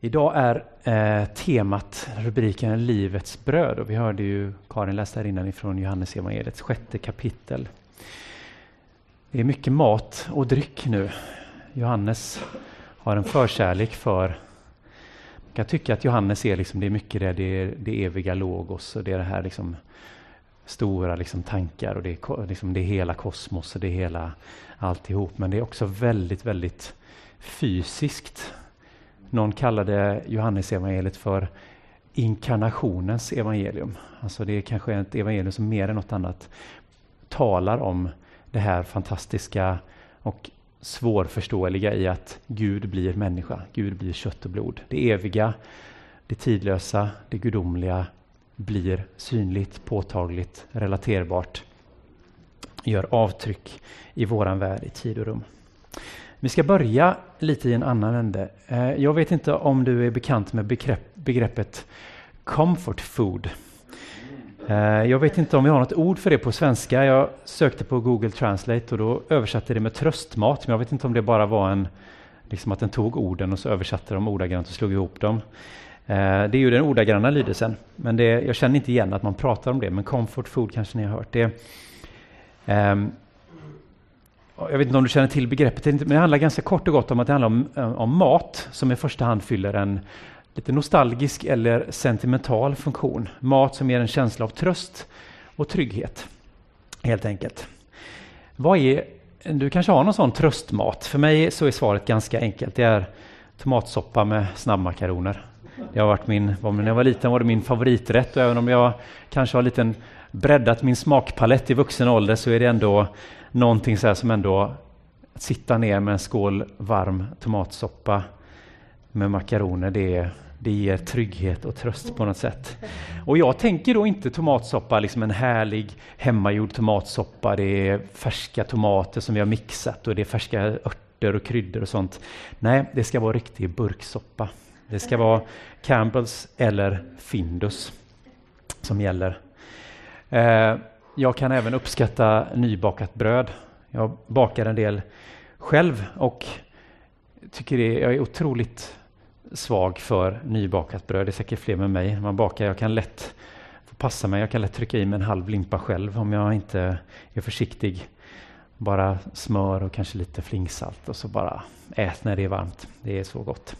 Idag är eh, temat, rubriken Livets bröd och vi hörde ju Karin läsa här innan ifrån Johannes evangeliets sjätte kapitel. Det är mycket mat och dryck nu. Johannes har en förkärlek för man kan tycka att Johannes är liksom, det är mycket det, det, är det eviga logos och det är det här liksom stora liksom tankar och det är, liksom det är hela kosmos och det är hela alltihop. Men det är också väldigt, väldigt fysiskt. Någon kallade Johannes evangeliet för inkarnationens evangelium. Alltså det är kanske ett evangelium som mer än något annat talar om det här fantastiska och svårförståeliga i att Gud blir människa, Gud blir kött och blod. Det eviga, det tidlösa, det gudomliga blir synligt, påtagligt, relaterbart, gör avtryck i våran värld i tid och rum. Vi ska börja lite i en annan ände. Eh, jag vet inte om du är bekant med begreppet comfort food. Eh, jag vet inte om vi har något ord för det på svenska. Jag sökte på Google Translate och då översatte det med tröstmat, men jag vet inte om det bara var en, liksom att den tog orden och så översatte de ordagrant och slog ihop dem. Eh, det är ju den ordagranna lydelsen, men det, jag känner inte igen att man pratar om det, men comfort food kanske ni har hört. Det, um, jag vet inte om du känner till begreppet, men det handlar ganska kort och gott om att det handlar om, eh, om mat som i första hand fyller en lite nostalgisk eller sentimental funktion. Mat som ger en känsla av tröst och trygghet, helt enkelt. Vad är, du kanske har någon sån tröstmat? För mig så är svaret ganska enkelt. Det är tomatsoppa med snabbmakaroner. Det har varit min, när jag var liten var det min favoriträtt och även om jag kanske har liten breddat min smakpalett i vuxen ålder så är det ändå någonting så som ändå att sitta ner med en skål varm tomatsoppa med makaroner, det, det ger trygghet och tröst på något sätt. Och jag tänker då inte tomatsoppa, liksom en härlig hemmagjord tomatsoppa. Det är färska tomater som vi har mixat och det är färska örter och kryddor och sånt. Nej, det ska vara riktig burksoppa. Det ska vara Campbells eller Findus som gäller. Eh, jag kan även uppskatta nybakat bröd. Jag bakar en del själv och tycker det, jag är otroligt svag för nybakat bröd. Det är säkert fler med mig. Man bakar, jag kan lätt få passa mig. Jag kan lätt trycka i mig en halv limpa själv om jag inte är försiktig. Bara smör och kanske lite flingsalt och så bara ät när det är varmt. Det är så gott.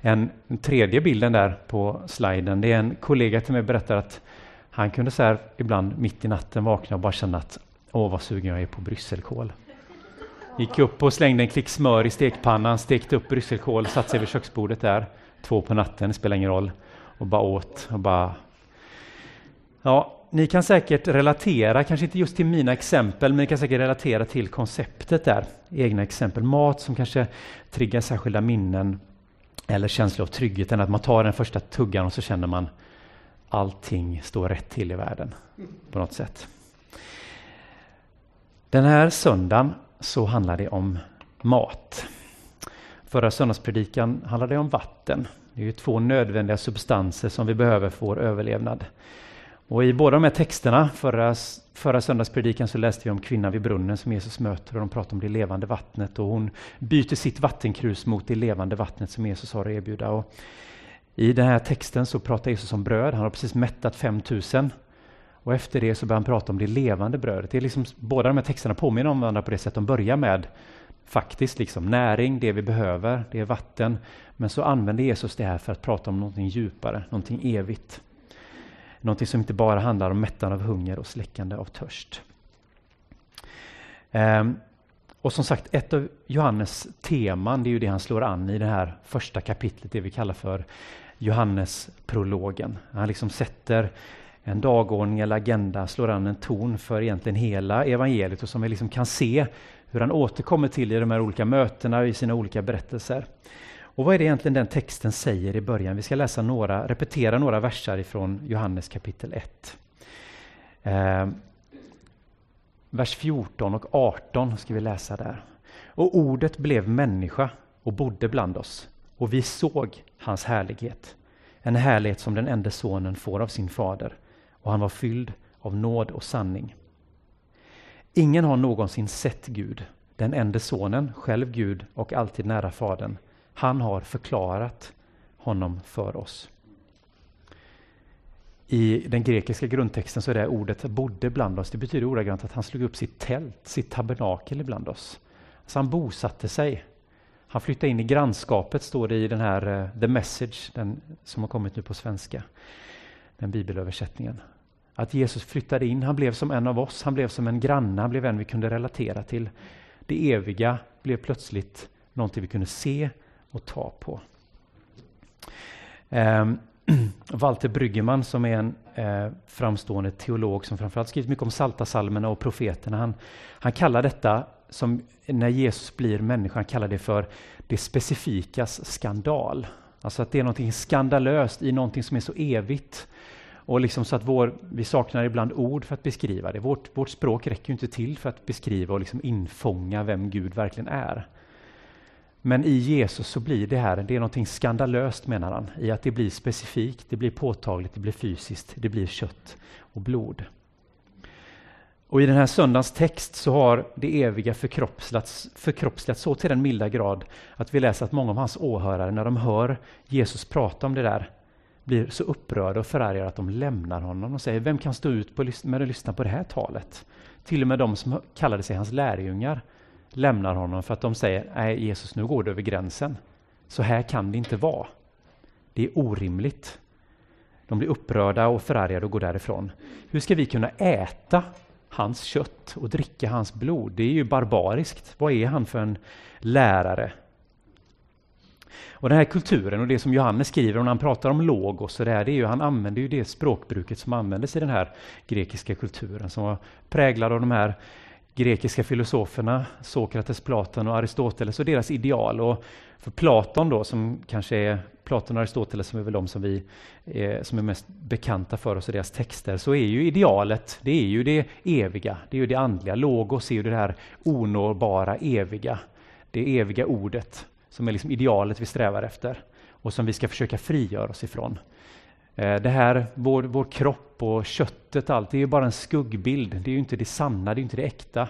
En, en tredje bilden där på sliden, det är en kollega till mig berättar att han kunde så här ibland mitt i natten vakna och bara känna att åh vad sugen jag är på brysselkål. Gick upp och slängde en klick smör i stekpannan, stekte upp brysselkål, satte sig vid köksbordet där, två på natten, spelar ingen roll, och bara åt och bara... Ja, ni kan säkert relatera, kanske inte just till mina exempel, men ni kan säkert relatera till konceptet där. Egna exempel, mat som kanske triggar särskilda minnen eller känsla av trygghet, än att man tar den första tuggan och så känner man allting står rätt till i världen på något sätt. Den här söndagen så handlar det om mat. Förra söndagspredikan handlade om vatten. Det är ju två nödvändiga substanser som vi behöver för vår överlevnad. Och I båda de här texterna, förra, förra söndagspredikan, så läste vi om kvinnan vid brunnen som Jesus möter och de pratar om det levande vattnet och hon byter sitt vattenkrus mot det levande vattnet som Jesus har att erbjuda. Och i den här texten så pratar Jesus om bröd. Han har precis mättat 5000. Och efter det så börjar han prata om det levande brödet. Det är liksom, båda de här texterna påminner om varandra på det sättet. De börjar med faktiskt liksom näring, det vi behöver, det är vatten. Men så använder Jesus det här för att prata om någonting djupare, någonting evigt. Någonting som inte bara handlar om mättande av hunger och släckande av törst. Um, och som sagt, ett av Johannes teman, det är ju det han slår an i det här första kapitlet, det vi kallar för Johannes-prologen. Han liksom sätter en dagordning eller agenda, slår an en ton för egentligen hela evangeliet och som vi liksom kan se hur han återkommer till i de här olika mötena och i sina olika berättelser. Och vad är det egentligen den texten säger i början? Vi ska läsa några, repetera några verser ifrån Johannes kapitel 1. Eh, vers 14 och 18 ska vi läsa där. Och ordet blev människa och bodde bland oss och vi såg hans härlighet. En härlighet som den enda sonen får av sin fader och han var fylld av nåd och sanning. Ingen har någonsin sett Gud, den enda sonen, själv Gud och alltid nära Fadern. Han har förklarat honom för oss. I den grekiska grundtexten så är det ordet bodde bland oss. Det betyder ordagrant att han slog upp sitt tält, sitt tabernakel ibland oss. Så han bosatte sig. Han flyttade in i grannskapet, står det i den här eh, The Message, den som har kommit nu på svenska, den bibelöversättningen. Att Jesus flyttade in, han blev som en av oss, han blev som en granne, han blev en vi kunde relatera till. Det eviga blev plötsligt någonting vi kunde se och ta på. Um, Walter Bryggeman som är en eh, framstående teolog som framförallt skrivit mycket om saltasalmerna och profeterna. Han, han kallar detta, som när Jesus blir människa, kallar det för det specifikas skandal. Alltså att det är något skandalöst i någonting som är så evigt. Och liksom så att vår, vi saknar ibland ord för att beskriva det. Vårt, vårt språk räcker ju inte till för att beskriva och liksom infånga vem Gud verkligen är. Men i Jesus så blir det här, det är någonting skandalöst menar han, i att det blir specifikt, det blir påtagligt, det blir fysiskt, det blir kött och blod. Och i den här söndagens text så har det eviga förkroppsligats, förkroppsligats så till den milda grad att vi läser att många av hans åhörare, när de hör Jesus prata om det där, blir så upprörda och förargade att de lämnar honom och säger, vem kan stå ut med att lyssna på det här talet? Till och med de som kallade sig hans lärjungar lämnar honom för att de säger, nej Jesus nu går du över gränsen. Så här kan det inte vara. Det är orimligt. De blir upprörda och förargade och går därifrån. Hur ska vi kunna äta hans kött och dricka hans blod? Det är ju barbariskt. Vad är han för en lärare? Och den här kulturen och det som Johannes skriver när han pratar om logos, så där, det är ju, han använder ju det språkbruket som användes i den här grekiska kulturen som var präglad av de här grekiska filosoferna, Sokrates, Platon och Aristoteles och deras ideal. Och för Platon då, som kanske är Platon och Aristoteles som är väl de som vi är, som är mest bekanta för oss och deras texter, så är ju idealet, det är ju det eviga, det är ju det andliga. Logos är ju det här onåbara, eviga, det eviga ordet som är liksom idealet vi strävar efter och som vi ska försöka frigöra oss ifrån. Eh, det här, vår, vår kropp och köttet, allt, det är ju bara en skuggbild. Det är ju inte det sanna, det är inte det äkta.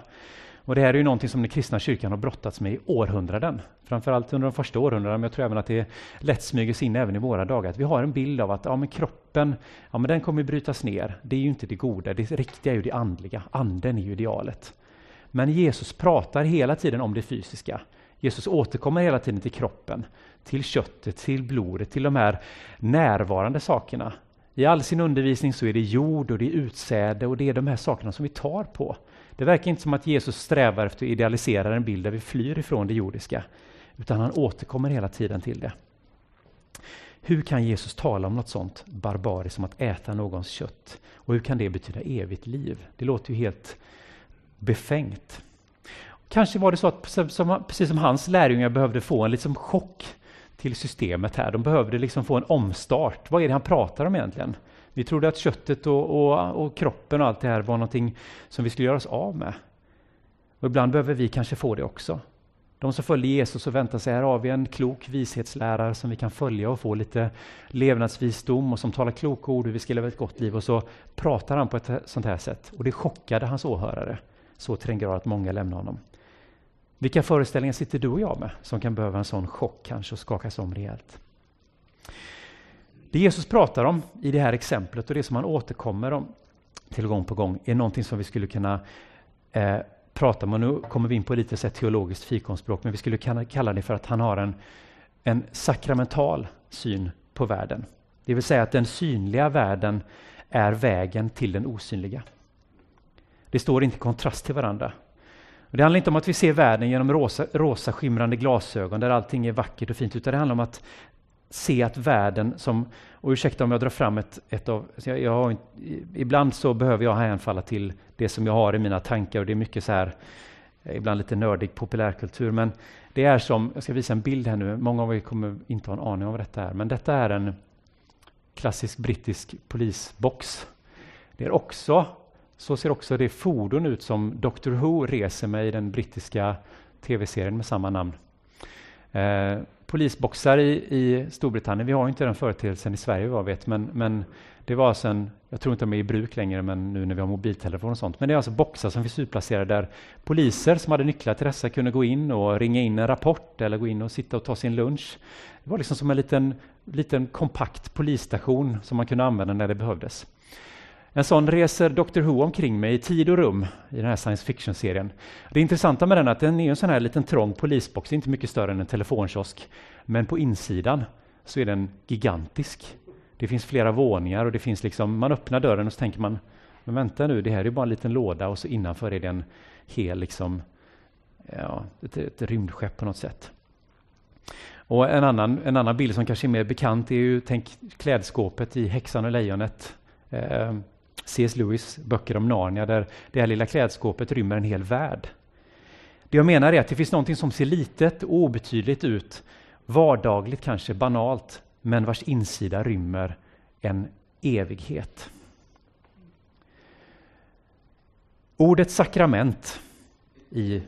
Och det här är ju någonting som den kristna kyrkan har brottats med i århundraden. Framförallt under de första århundradena, men jag tror även att det lätt smyger sig in även i våra dagar. Att vi har en bild av att ja, men kroppen, ja, men den kommer brytas ner. Det är ju inte det goda, det riktiga är ju det andliga. Anden är ju idealet. Men Jesus pratar hela tiden om det fysiska. Jesus återkommer hela tiden till kroppen till köttet, till blodet, till de här närvarande sakerna. I all sin undervisning så är det jord och det är utsäde och det är de här sakerna som vi tar på. Det verkar inte som att Jesus strävar efter att idealisera en bild där vi flyr ifrån det jordiska, utan han återkommer hela tiden till det. Hur kan Jesus tala om något sånt barbariskt som att äta någons kött? Och hur kan det betyda evigt liv? Det låter ju helt befängt. Kanske var det så att precis som hans lärjungar behövde få en liksom chock till systemet här. De behövde liksom få en omstart. Vad är det han pratar om egentligen? Vi trodde att köttet och, och, och kroppen och allt det här var någonting som vi skulle göra oss av med. Och ibland behöver vi kanske få det också. De som följer Jesus och väntar sig, här har vi en klok vishetslärare som vi kan följa och få lite levnadsvisdom och som talar kloka ord hur vi ska leva ett gott liv. Och så pratar han på ett sånt här sätt. Och det chockade hans åhörare så till den grad att många lämnade honom. Vilka föreställningar sitter du och jag med som kan behöva en sån chock kanske och skakas om rejält? Det Jesus pratar om i det här exemplet och det som han återkommer om till gång på gång är någonting som vi skulle kunna eh, prata om. Och nu kommer vi in på lite så teologiskt fikonspråk, men vi skulle kunna kalla det för att han har en, en sakramental syn på världen. Det vill säga att den synliga världen är vägen till den osynliga. Det står inte i kontrast till varandra. Och det handlar inte om att vi ser världen genom rosa, rosa skimrande glasögon där allting är vackert och fint, utan det handlar om att se att världen som, och ursäkta om jag drar fram ett, ett av, jag, jag har, ibland så behöver jag hänfalla till det som jag har i mina tankar och det är mycket så här, ibland lite nördig populärkultur, men det är som, jag ska visa en bild här nu, många av er kommer inte ha en aning om vad detta är, men detta är en klassisk brittisk polisbox. Det är också så ser också det fordon ut som Doctor Who reser med i den brittiska tv-serien med samma namn. Eh, polisboxar i, i Storbritannien. Vi har inte den företeelsen i Sverige vad jag vet, men, men det var alltså sen, jag tror inte de är i bruk längre, men nu när vi har mobiltelefon och sånt. Men det är alltså boxar som finns utplacerade där poliser som hade nycklar till dessa kunde gå in och ringa in en rapport eller gå in och sitta och ta sin lunch. Det var liksom som en liten, liten kompakt polisstation som man kunde använda när det behövdes. En sån reser Dr Who omkring med i tid och rum i den här science fiction-serien. Det intressanta med den är att den är en sån här liten trång polisbox, inte mycket större än en telefonkiosk. Men på insidan så är den gigantisk. Det finns flera våningar och det finns liksom, man öppnar dörren och så tänker man, men vänta nu, det här är bara en liten låda och så innanför är det en hel, liksom, ja, ett, ett rymdskepp på något sätt. Och en annan, en annan bild som kanske är mer bekant är ju, tänk klädskåpet i Häxan och lejonet. Eh, C.S. Lewis böcker om Narnia där det här lilla klädskåpet rymmer en hel värld. Det jag menar är att det finns någonting som ser litet och obetydligt ut, vardagligt kanske, banalt, men vars insida rymmer en evighet. Ordet sakrament i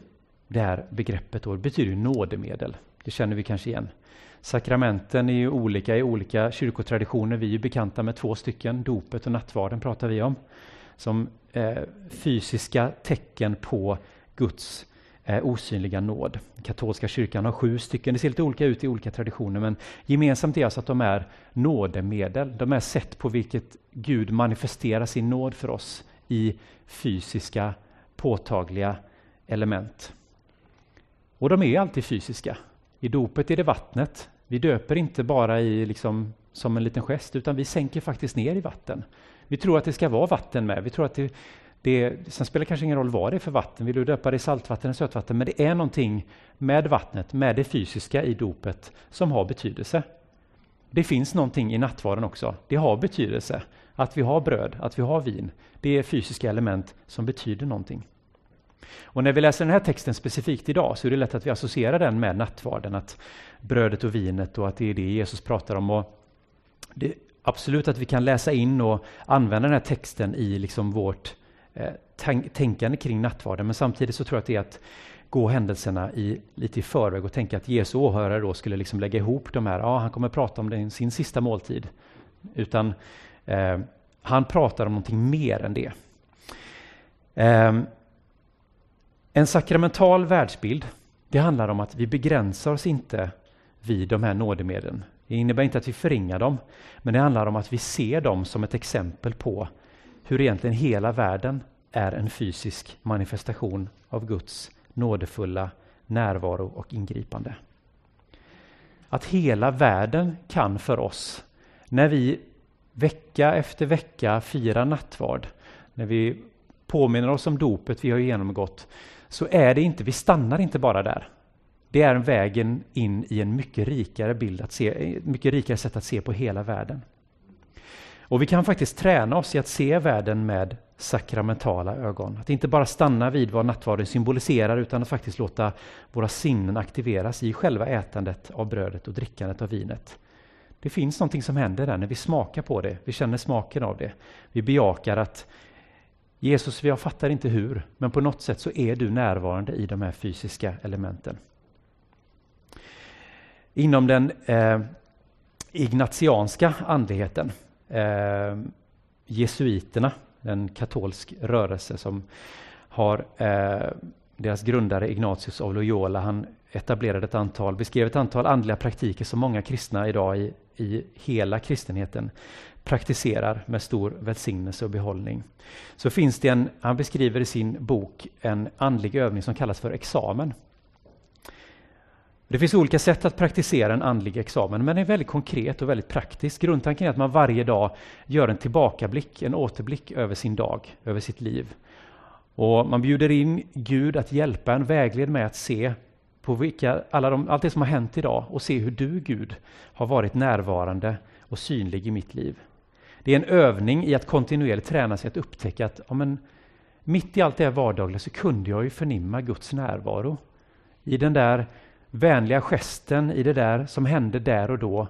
det här begreppet då, betyder nådemedel. Det känner vi kanske igen. Sakramenten är ju olika i olika kyrkotraditioner. Vi är bekanta med två stycken. Dopet och nattvarden pratar vi om. Som eh, fysiska tecken på Guds eh, osynliga nåd. Katolska kyrkan har sju stycken. Det ser lite olika ut i olika traditioner men gemensamt är alltså att de är nådemedel. De är sätt på vilket Gud manifesterar sin nåd för oss i fysiska påtagliga element. Och de är alltid fysiska. I dopet är det vattnet. Vi döper inte bara i liksom, som en liten gest, utan vi sänker faktiskt ner i vatten. Vi tror att det ska vara vatten med. Vi tror att det, det, sen spelar det kanske ingen roll vad det är för vatten. Vill du döpa det i saltvatten eller sötvatten? Men det är någonting med vattnet, med det fysiska i dopet, som har betydelse. Det finns någonting i nattvarden också. Det har betydelse. Att vi har bröd, att vi har vin. Det är fysiska element som betyder någonting. Och när vi läser den här texten specifikt idag så är det lätt att vi associerar den med nattvarden, att brödet och vinet och att det är det Jesus pratar om. Och det absolut att vi kan läsa in och använda den här texten i liksom vårt eh, tänkande kring nattvarden, men samtidigt så tror jag att det är att gå händelserna i, lite i förväg och tänka att Jesu åhörare då skulle liksom lägga ihop de här, ja han kommer prata om den, sin sista måltid. Utan eh, han pratar om någonting mer än det. Eh, en sakramental världsbild, det handlar om att vi begränsar oss inte vid de här nådemedlen. Det innebär inte att vi förringar dem, men det handlar om att vi ser dem som ett exempel på hur egentligen hela världen är en fysisk manifestation av Guds nådefulla närvaro och ingripande. Att hela världen kan för oss, när vi vecka efter vecka firar nattvard, när vi påminner oss om dopet vi har genomgått, så är det inte, vi stannar inte bara där. Det är vägen in i en mycket rikare bild, att se, mycket rikare sätt att se på hela världen. Och vi kan faktiskt träna oss i att se världen med sakramentala ögon. Att inte bara stanna vid vad nattvarden symboliserar utan att faktiskt låta våra sinnen aktiveras i själva ätandet av brödet och drickandet av vinet. Det finns någonting som händer där när vi smakar på det, vi känner smaken av det. Vi bejakar att Jesus, jag fattar inte hur, men på något sätt så är du närvarande i de här fysiska elementen. Inom den eh, ignatianska andligheten, eh, jesuiterna, en katolsk rörelse som har eh, deras grundare Ignatius av Loyola, han etablerade ett antal, beskrev ett antal andliga praktiker som många kristna idag i, i hela kristenheten praktiserar med stor välsignelse och behållning. Så finns det en, han beskriver i sin bok en andlig övning som kallas för examen. Det finns olika sätt att praktisera en andlig examen, men den är väldigt konkret och väldigt praktisk. Grundtanken är att man varje dag gör en tillbakablick, en återblick över sin dag, över sitt liv. Och Man bjuder in Gud att hjälpa en, vägled med att se på vilka, alla de, allt det som har hänt idag och se hur du, Gud, har varit närvarande och synlig i mitt liv. Det är en övning i att kontinuerligt träna sig att upptäcka att ja, men, mitt i allt det här vardagliga så kunde jag ju förnimma Guds närvaro. I den där vänliga gesten, i det där som hände där och då,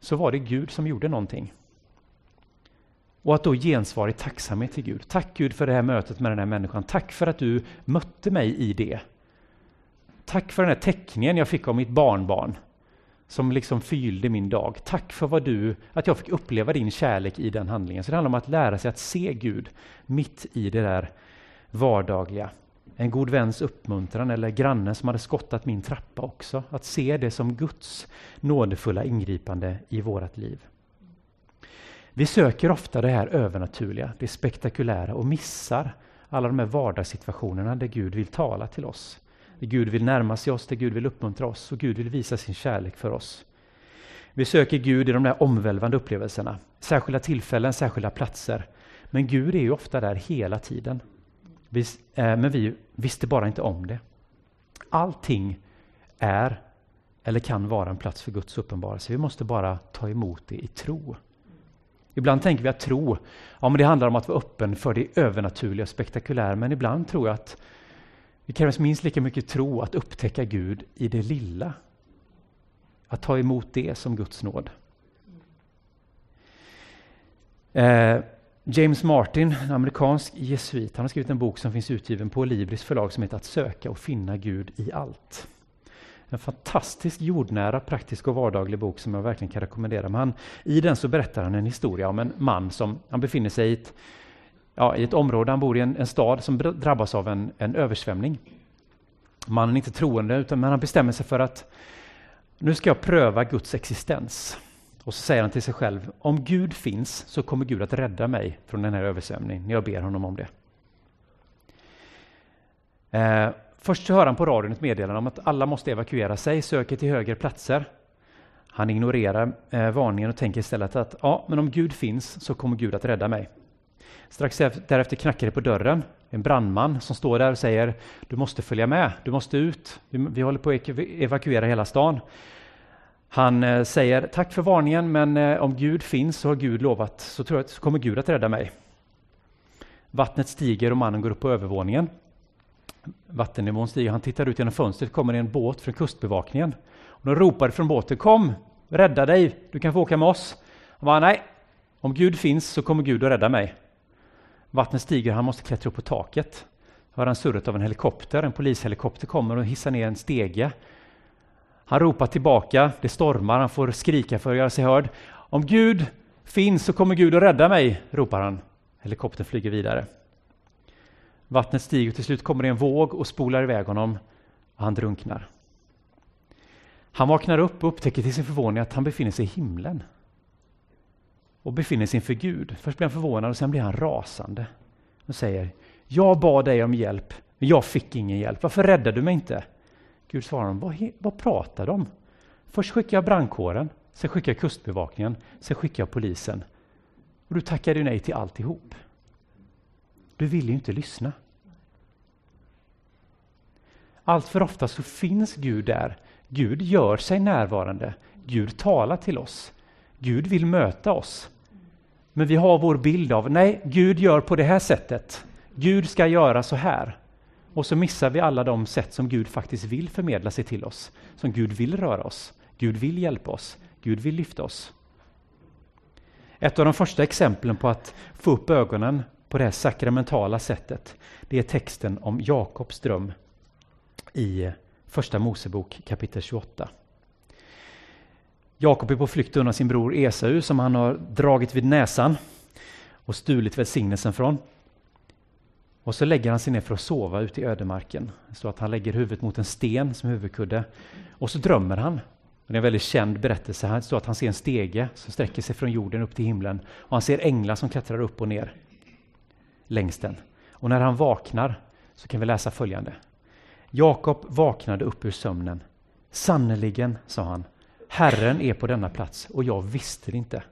så var det Gud som gjorde någonting. Och att då gensvara i tacksamhet till Gud. Tack Gud för det här mötet med den här människan. Tack för att du mötte mig i det. Tack för den här teckningen jag fick av mitt barnbarn. som liksom fyllde min dag. Tack för vad du, att jag fick uppleva din kärlek i den handlingen. Så det handlar om att lära sig att se Gud mitt i det där vardagliga. En god väns uppmuntran eller grannen som hade skottat min trappa också. Att se det som Guds nådefulla ingripande i vårt liv. Vi söker ofta det här övernaturliga, det spektakulära och missar alla de här vardagssituationerna där Gud vill tala till oss. Där Gud vill närma sig oss, där Gud vill uppmuntra oss och Gud vill visa sin kärlek för oss. Vi söker Gud i de där omvälvande upplevelserna, särskilda tillfällen, särskilda platser. Men Gud är ju ofta där hela tiden. Vi, eh, men vi visste bara inte om det. Allting är eller kan vara en plats för Guds uppenbarelse. Vi måste bara ta emot det i tro. Ibland tänker vi att tro, ja men det handlar om att vara öppen för det övernaturliga och spektakulära, men ibland tror jag att det krävs minst lika mycket tro att upptäcka Gud i det lilla. Att ta emot det som Guds nåd. Eh, James Martin, en amerikansk jesuit, han har skrivit en bok som finns utgiven på Libris förlag som heter Att söka och finna Gud i allt. En fantastisk jordnära, praktisk och vardaglig bok som jag verkligen kan rekommendera. Men han, I den så berättar han en historia om en man som han befinner sig i ett, ja, i ett område, han bor i en, en stad som drabbas av en, en översvämning. Mannen är inte troende, utan, men han bestämmer sig för att nu ska jag pröva Guds existens. Och så säger han till sig själv, om Gud finns så kommer Gud att rädda mig från den här översvämningen, när jag ber honom om det. Eh, Först hör han på radion ett meddelande om att alla måste evakuera sig, söker till högre platser. Han ignorerar eh, varningen och tänker istället att ja, men om Gud finns så kommer Gud att rädda mig. Strax därefter knackar det på dörren. En brandman som står där och säger du måste följa med, du måste ut. Vi håller på att evakuera hela stan. Han eh, säger tack för varningen, men eh, om Gud finns så har Gud lovat så, tror jag, så kommer Gud att rädda mig. Vattnet stiger och mannen går upp på övervåningen. Vattennivån stiger. Han tittar ut genom fönstret, kommer en båt från kustbevakningen. Och de ropar från båten, kom, rädda dig, du kan få åka med oss. Han bara, nej, om Gud finns så kommer Gud att rädda mig. Vattnet stiger, han måste klättra upp på taket. Hör han surret av en helikopter, en polishelikopter kommer och hissar ner en stege. Han ropar tillbaka, det stormar, han får skrika för att göra sig hörd. Om Gud finns så kommer Gud att rädda mig, ropar han. Helikoptern flyger vidare. Vattnet stiger och till slut kommer det en våg och spolar iväg honom och han drunknar. Han vaknar upp och upptäcker till sin förvåning att han befinner sig i himlen och befinner sig inför Gud. Först blir han förvånad och sen blir han rasande och säger Jag bad dig om hjälp, men jag fick ingen hjälp. Varför räddade du mig inte? Gud svarar honom, vad, vad pratar de om? Först skickar jag brandkåren, sen skickar jag kustbevakningen, sen skickar jag polisen. Och du tackade nej till alltihop. Du vill ju inte lyssna. Allt för ofta så finns Gud där. Gud gör sig närvarande. Gud talar till oss. Gud vill möta oss. Men vi har vår bild av, nej, Gud gör på det här sättet. Gud ska göra så här. Och så missar vi alla de sätt som Gud faktiskt vill förmedla sig till oss. Som Gud vill röra oss. Gud vill hjälpa oss. Gud vill lyfta oss. Ett av de första exemplen på att få upp ögonen på det här sakramentala sättet, det är texten om Jakobs dröm i Första Mosebok kapitel 28. Jakob är på flykt undan sin bror Esau som han har dragit vid näsan och stulit välsignelsen från. Och så lägger han sig ner för att sova ute i ödemarken. Så att han lägger huvudet mot en sten som huvudkudde. Och så drömmer han. Det är en väldigt känd berättelse. Det står att han ser en stege som sträcker sig från jorden upp till himlen. Och han ser änglar som klättrar upp och ner längs den. Och när han vaknar så kan vi läsa följande. Jakob vaknade upp ur sömnen. Sannerligen, sa han, Herren är på denna plats och jag visste det inte.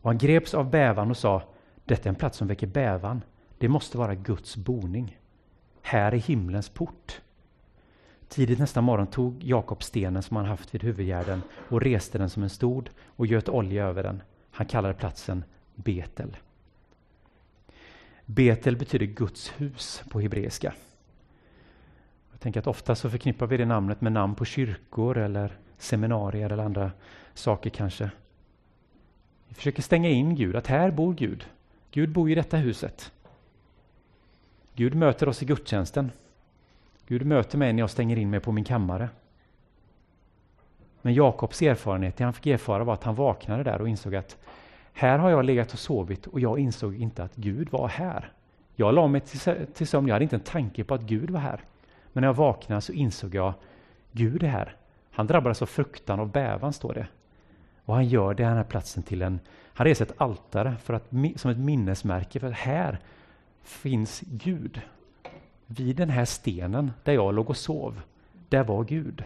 Och han greps av bävan och sa, detta är en plats som väcker bävan. Det måste vara Guds boning. Här är himlens port. Tidigt nästa morgon tog Jakob stenen som han haft vid huvudgärden och reste den som en stod och göt olja över den. Han kallade platsen Betel. Betel betyder Guds hus på hebreiska. Jag tänker att ofta så förknippar vi det namnet med namn på kyrkor eller seminarier eller andra saker kanske. Vi försöker stänga in Gud, att här bor Gud. Gud bor i detta huset. Gud möter oss i gudstjänsten. Gud möter mig när jag stänger in mig på min kammare. Men Jakobs erfarenhet, det han fick erfara var att han vaknade där och insåg att här har jag legat och sovit och jag insåg inte att Gud var här. Jag la mig till, sömn, jag hade inte en tanke på att Gud var här. Men när jag vaknade så insåg jag, Gud är här. Han drabbades av fruktan och bävan, står det. Och han gör den här platsen till en, han reser ett altare för att, som ett minnesmärke för att här finns Gud. Vid den här stenen där jag låg och sov, där var Gud.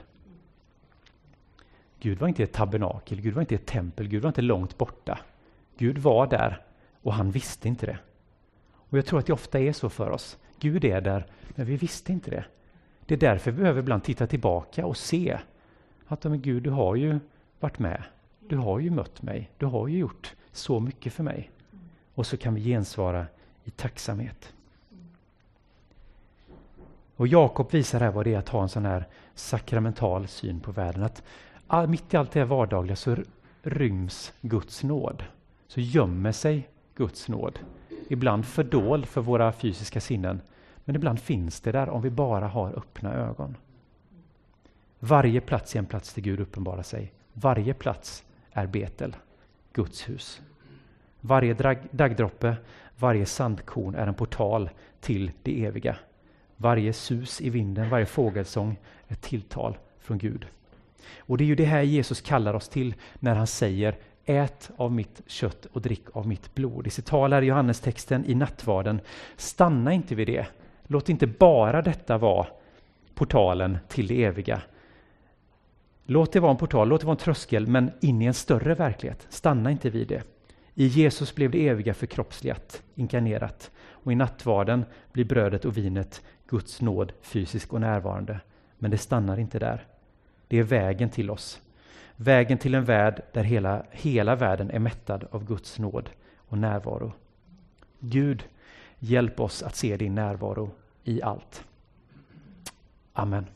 Gud var inte ett tabernakel, Gud var inte ett tempel, Gud var inte långt borta. Gud var där och han visste inte det. Och Jag tror att det ofta är så för oss. Gud är där, men vi visste inte det. Det är därför vi behöver ibland titta tillbaka och se att men Gud, du har ju varit med. Du har ju mött mig. Du har ju gjort så mycket för mig. Och så kan vi gensvara i tacksamhet. Och Jakob visar här vad det är att ha en sån här sakramental syn på världen. Att mitt i allt det vardagliga så ryms Guds nåd. Så gömmer sig Guds nåd. Ibland fördold för våra fysiska sinnen. Men ibland finns det där om vi bara har öppna ögon. Varje plats är en plats där Gud uppenbarar sig. Varje plats är Betel, Guds hus. Varje daggdroppe, varje sandkorn är en portal till det eviga. Varje sus i vinden, varje fågelsång är ett tilltal från Gud. Och det är ju det här Jesus kallar oss till när han säger Ät av mitt kött och drick av mitt blod. I sitt tal här i Johannestexten i nattvarden, stanna inte vid det. Låt inte bara detta vara portalen till det eviga. Låt det vara en portal, låt det vara en tröskel, men in i en större verklighet. Stanna inte vid det. I Jesus blev det eviga förkroppsligat, inkarnerat. Och i nattvarden blir brödet och vinet Guds nåd fysisk och närvarande. Men det stannar inte där. Det är vägen till oss. Vägen till en värld där hela, hela världen är mättad av Guds nåd och närvaro. Gud, hjälp oss att se din närvaro i allt. Amen.